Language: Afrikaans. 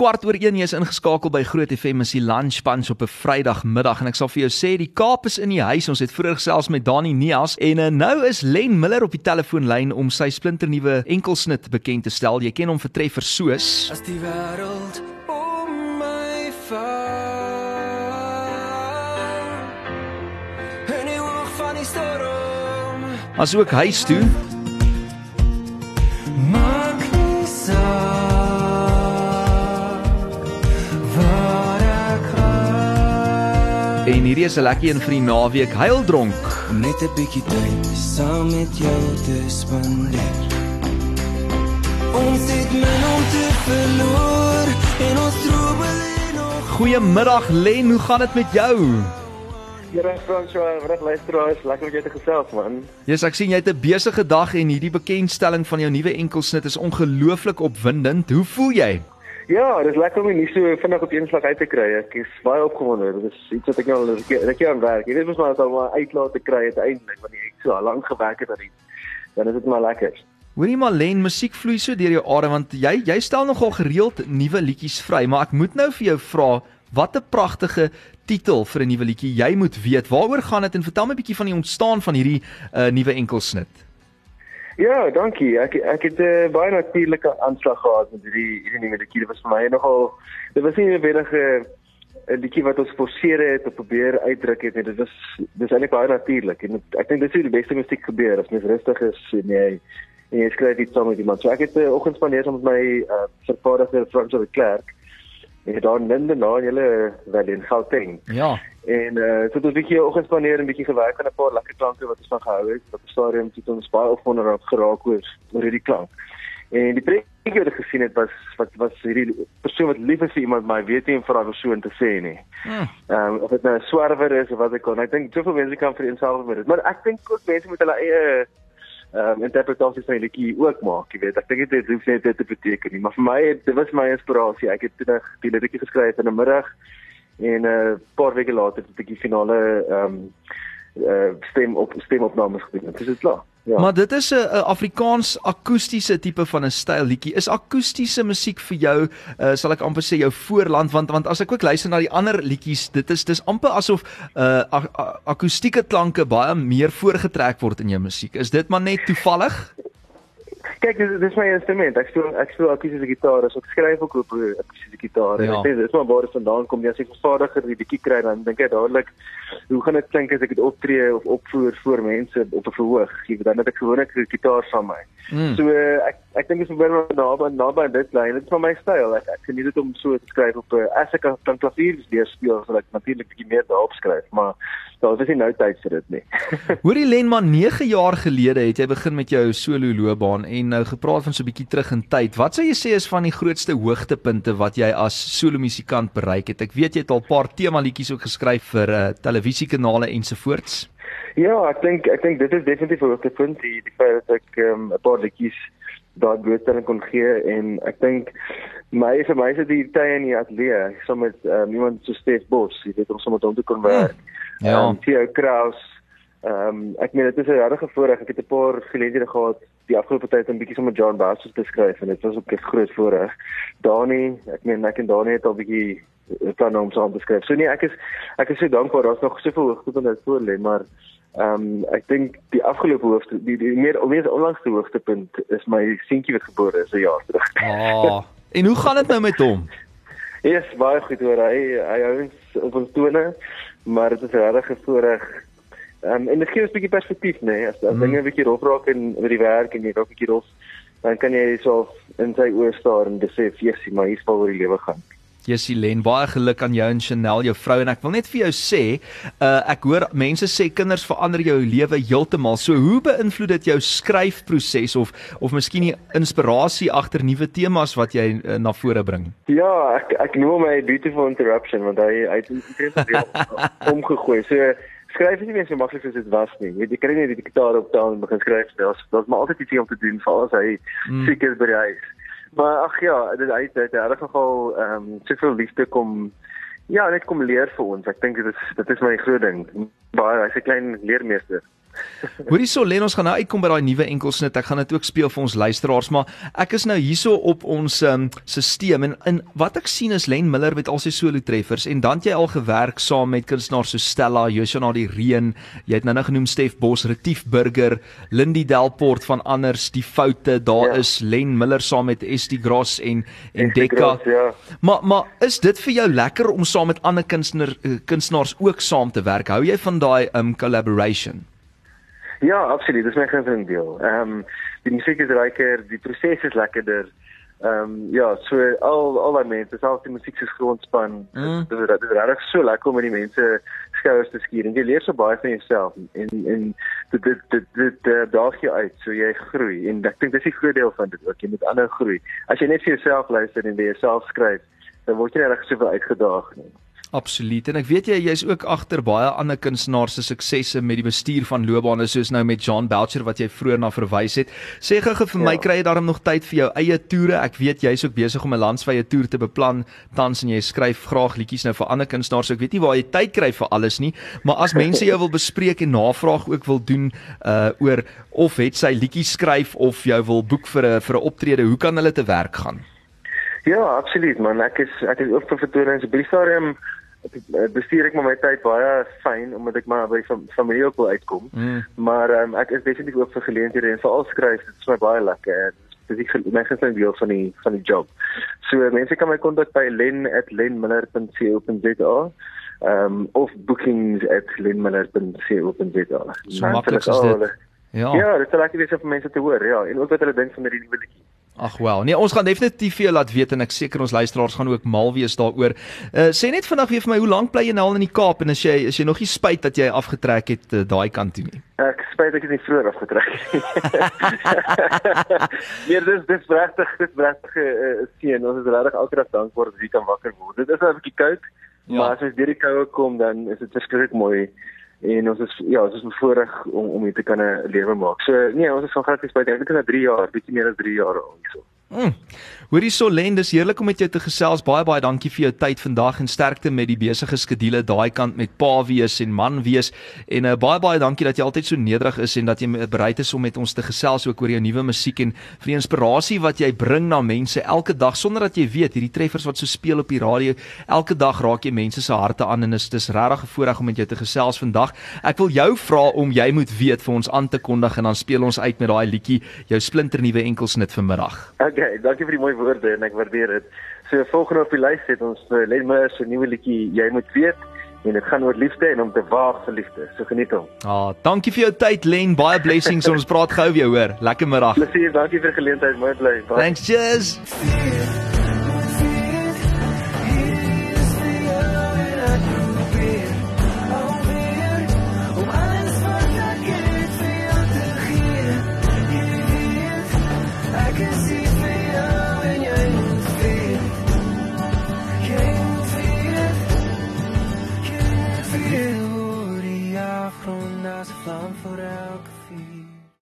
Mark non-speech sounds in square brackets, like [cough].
kwart oor 1 jy is ingeskakel by Groot FM is die lunch punch op 'n Vrydagmiddag en ek sal vir jou sê die Kaap is in die huis. Ons het vroeër gesels met Dani Nias en uh, nou is Len Miller op die telefoonlyn om sy splinternuwe enkelsnit bekend te stel. Jy ken hom vir treffer soos As die wêreld om my val En die hoog van die storm asook huis toe. En hierdie is 'n lekker een vir die naweek. Huildronk. Om net 'n bietjie tyd saam met jou te spandeer Ons het min om te verloor En ons droom nog Goeiemiddag Len, hoe gaan dit met jou? Here François, wat luisteraars, lekker om jou te gesels man. Yes, ek sien jy het 'n besige dag en hierdie bekendstelling van jou nuwe enkelsnit is ongelooflik opwindend. Hoe voel jy? Ja, dit is lekker om die nuus so vinnig op een slag uit te kry. Ek is baie opgewonde. Dit is iets wat ek nou al 'n keer aan werk. Jy weet mos maar dat om uitlaat te kry uiteindelik wanneer ek so lank gewerk het aan iets. Dan is dit maar lekker. Hoorie maar Len, musiek vloei so deur jou are want jy jy stel nogal gereeld nuwe liedjies vry, maar ek moet nou vir jou vra, wat 'n pragtige titel vir 'n nuwe liedjie. Jy moet weet, waaroor gaan dit en vertel my 'n bietjie van die ontstaan van hierdie uh, nuwe enkelsnit. Ja, dankie. Ek ek het 'n uh, baie natuurlike aanslag gehad met hierdie hierdie nuwe liedjie. Dit was vir my nogal dit was nie 'n wenige 'n liedjie wat ons forceer het of probeer uitdruk het nie. Dit was dis eintlik baie natuurlik en ek dink dis hoe die beste musiek gebeur as mens rustig is en jy en jy skryf iets saam met iemand. So ek het 'n uh, oggend spandeer saam met my uh, vervaardiger Frans de Klerk. En het daar ninde na in julle wel in Gauteng. Ja. En uh so het ons 'n bietjie oggend spandeer en 'n bietjie gewerk aan 'n paar lekker klanke wat ons van gehou het. Op die stadium het ons baie opgewonde raak geraak oor oor hierdie klank. En die prentjie wat ek gesien het was wat was hierdie persoon wat lief is vir iemand, maar weet nie om vir daai persoon te sê nie. Hmm. Ehm um, of dit nou 'n swerwer is of wat ek kon. Ek dink soveel mense kan vir eenselfde met dit. Maar ek dink ook mense moet hulle eie ehm um, interpretasies van die liedjie ook maak, jy weet. Ek dink dit hoef net dit te beteken nie, maar vir my dit was my inspirasie. Ek het toe die liedjie geskryf in 'n middag en 'n uh, paar weke later het ek die finale ehm um, uh, stem op stemopnames gedoen. Dit is klaar. Ja. Maar dit is 'n Afrikaans akoestiese tipe van 'n styl liedjie. Is akoestiese musiek vir jou, uh, sal ek amper sê jou voorland want want as ek ook luister na die ander liedjies, dit is dis amper asof uh akoestieke klanke baie meer voorgetrek word in jou musiek. Is dit maar net toevallig? Kyk, dis dis my instrument. Ek speel ek speel akoestiese gitaar, so ek skryf ook op 'n akoestiese gitaar. Ja. En ek dink dis maar waar dit vandaan kom. As ek vervaardiger die bietjie kry dan dink ek dadelik hoe gaan dit klink as ek dit optree of opvoer voor mense op 'n verhoog? Jy weet dan het ek gewoonlik 'n gitaar saam my. Mm. So uh, ek ek dink is baie naby naby dit lê. Dit is van my styl. Ek ek geniet dit om so te skryf op 'n as ek kan klavier leer speel, sal ek natuurlik bietjie meer daarop skryf, maar daar is nie nou tyd vir dit nie. [laughs] Hoorie Len, maar 9 jaar gelede het jy begin met jou solo loopbaan en nou gepraat van so 'n bietjie terug in tyd. Wat sou jy sê is van die grootste hoogtepunte wat jy as solo musikant bereik het? Ek weet jy het al 'n paar tema liedjies ook geskryf vir uh, televisiekanale ensovoorts. Ja, ek dink ek dink dit is definitief 'n hoogtepunt die die feit dat ek um, 'n paar liedjies daar blootstelling kon gee en ek dink my vir my is dit die tye in die ateljee saam met um, iemand so Stef Bos, jy weet om saam met hom te kon werk. Ja. Um, Theo Kraus. Ehm um, ek meen dit is 'n regte voorreg. Ek het 'n paar geleenthede gehad die afgelope tyd om bietjie saam met John Bass te skryf en dit was ook 'n groot voorreg. Dani, ek meen ek en Dani het al bietjie eh, planne om saam te skryf. So nee, ek is ek is so dankbaar. Daar's nog soveel hoogtepunte voor lê, maar ehm um, ek dink die afgelope hoogte die, die meer meer onlangste hoogtepunt is my seentjie wat gebore is 'n jaar terug. Ah. [laughs] En hoe gaan dit nou met hom? Ja, yes, baie goed hoor. Hy hy hou ons op ons tone, maar dit is regtig 'n voorreg. Ehm um, en dit gee ons 'n bietjie perspektief, nê. Nee? As, as Mm. dinge 'n bietjie rof raak en oor die werk en jy raak 'n bietjie rof, dan kan jy so in sy oë staar en besef, "Jessie, maar hier's waaroor die lewe gaan." Jessie Len, baie geluk aan jou en Chanel, jou vrou en ek wil net vir jou sê, uh, ek hoor mense sê kinders verander jou lewe heeltemal. So hoe beïnvloed dit jou skryfproses of of miskien die inspirasie agter nuwe temas wat jy uh, na vore bring? Ja, ek ek noem my beautiful interruption want hy hy het weer omgegooi. So skryf is nie meer so maklik soos dit was nie. Jy jy kry net die gitaar op taan en begin skryf. Daar's daar's maar altyd iets om te doen veral as hy Mm. siek is by die huis. Maar ag ja, dit hy het in elk geval ehm um, soveel liefde kom ja, net kom leer vir ons. Ek dink dit is dit is my groot ding. Baie hy's 'n klein leermeester. Hoorie so Len ons gaan nou uitkom by daai nuwe enkelsnit. Ek gaan dit ook speel vir ons luisteraars, maar ek is nou hierso op ons um, stelsel en in wat ek sien is Len Miller met al sy solo treffers en dan het jy al gewerk saam met kunstenaars so Stella, Joshua die Reën, jy het nou nou genoem Stef Bos, Retief Burger, Lindy Delport van anders, die foute, daar ja. is Len Miller saam met Estie Gross en en Dekka. Ja. Maar maar is dit vir jou lekker om saam met ander kunstenaars kunstenaars ook saam te werk? Hou jy van daai um collaboration? Ja, absoluut. Dis my gunsteling deel. Ehm um, die musiek is lekker, die proses is lekkerder. Ehm um, ja, so al al die mense, selfs die musiek se grondspan, mm. dit is dit is regtig so lekker om met die mense skouers te skuur en jy leer so baie van jouself en en dit dit dit, dit uh, daag jou uit, so jy groei en ek dink dis die groot deel van dit ook, jy moet ander groei. As jy net vir jouself luister en vir jouself skryf, dan word jy regtig soveel uitgedaag nie. Absoluut. En ek weet jy jy's ook agter baie ander kunstenaars se suksesse met die bestuur van loopbane soos nou met John Belcher wat jy vroeër na verwys het. Sê gou vir my ja. kry jy daarom nog tyd vir jou eie toere? Ek weet jy's ook besig om 'n landswye toer te beplan tans en jy skryf graag liedjies nou vir ander kunstenaars. So ek weet nie waar jy tyd kry vir alles nie, maar as mense jou wil bespreek en navraag ook wil doen uh oor of het sy liedjies skryf of jy wil boek vir 'n vir 'n optrede, hoe kan hulle te werk gaan? Ja, absoluut man. Ek is ek is ook vir vertonings op die stadium bestuur ek maar my tyd baie fyn omdat ek maar by familie ook wil uitkom. Mm. Maar um, ek is definitief ook vir geleenthede en veral skryf, dit is my baie lekker. Dis ek my gunsteling deel van die van die job. So mense kan my kontak by len@lenmiller.co.za. Ehm um, of bookings@lenmiller.co.za. So maklik is dit. Ja. Ja, dit sal ek weer vir mense te hoor, ja, en ook wat hulle dink van hierdie nuwe liedjie. Ag wel. Nee, ons gaan definitief vir jou laat weet en ek seker ons luisteraars gaan ook mal wees daaroor. Uh sê net vandag weer vir my, hoe lank bly jy nou al in die Kaap en as jy as jy nog nie spyt dat jy afgetrek het uh, daai kant toe nie? Ek spyt ek het nie vroeër afgetrek nie. [laughs] nee, dis dis regtig, dis regtig 'n uh, seën. Ons is regtig elke dag dankbaar dat jy kan wakker word. Dit is 'n bietjie koud, ja. maar as jy deur die koue kom dan is dit verskriklik mooi en ons is ja, ons is bevoorreg om om hier te kan 'n lewe maak. So nee, ons is van gratis by eintlik na 3 jaar, bietjie meer as 3 jaar al hierso. Mm. Hoorie Solen, dis heerlik om met jou te gesels. Baie baie dankie vir jou tyd vandag en sterkte met die besige skedules daai kant met pa wees en man wees. En uh, baie baie dankie dat jy altyd so nederig is en dat jy bereid is om met ons te gesels ook oor jou nuwe musiek en vir die inspirasie wat jy bring na mense elke dag sonder dat jy weet hierdie treffers wat so speel op die radio. Elke dag raak jy mense se harte aan en is dis regtig 'n voorreg om met jou te gesels vandag. Ek wil jou vra om jy moet weet vir ons aan te kondig en dan speel ons uit met daai liedjie jou splinternuwe enkelsnit vanmiddag. Okay, dankie vir die mooi woorde en ek waardeer dit. So volgende op die lys het ons uh, Lenma se nuwe liedjie jy moet weet en dit gaan oor liefde en om te waag vir liefde. So geniet hom. Ah, dankie vir jou tyd Len. Baie blessings. ons praat gou weer hoor. Lekker middag. Plesier. Dankie vir die geleentheid. Mooi bly. Thanks. Cheers.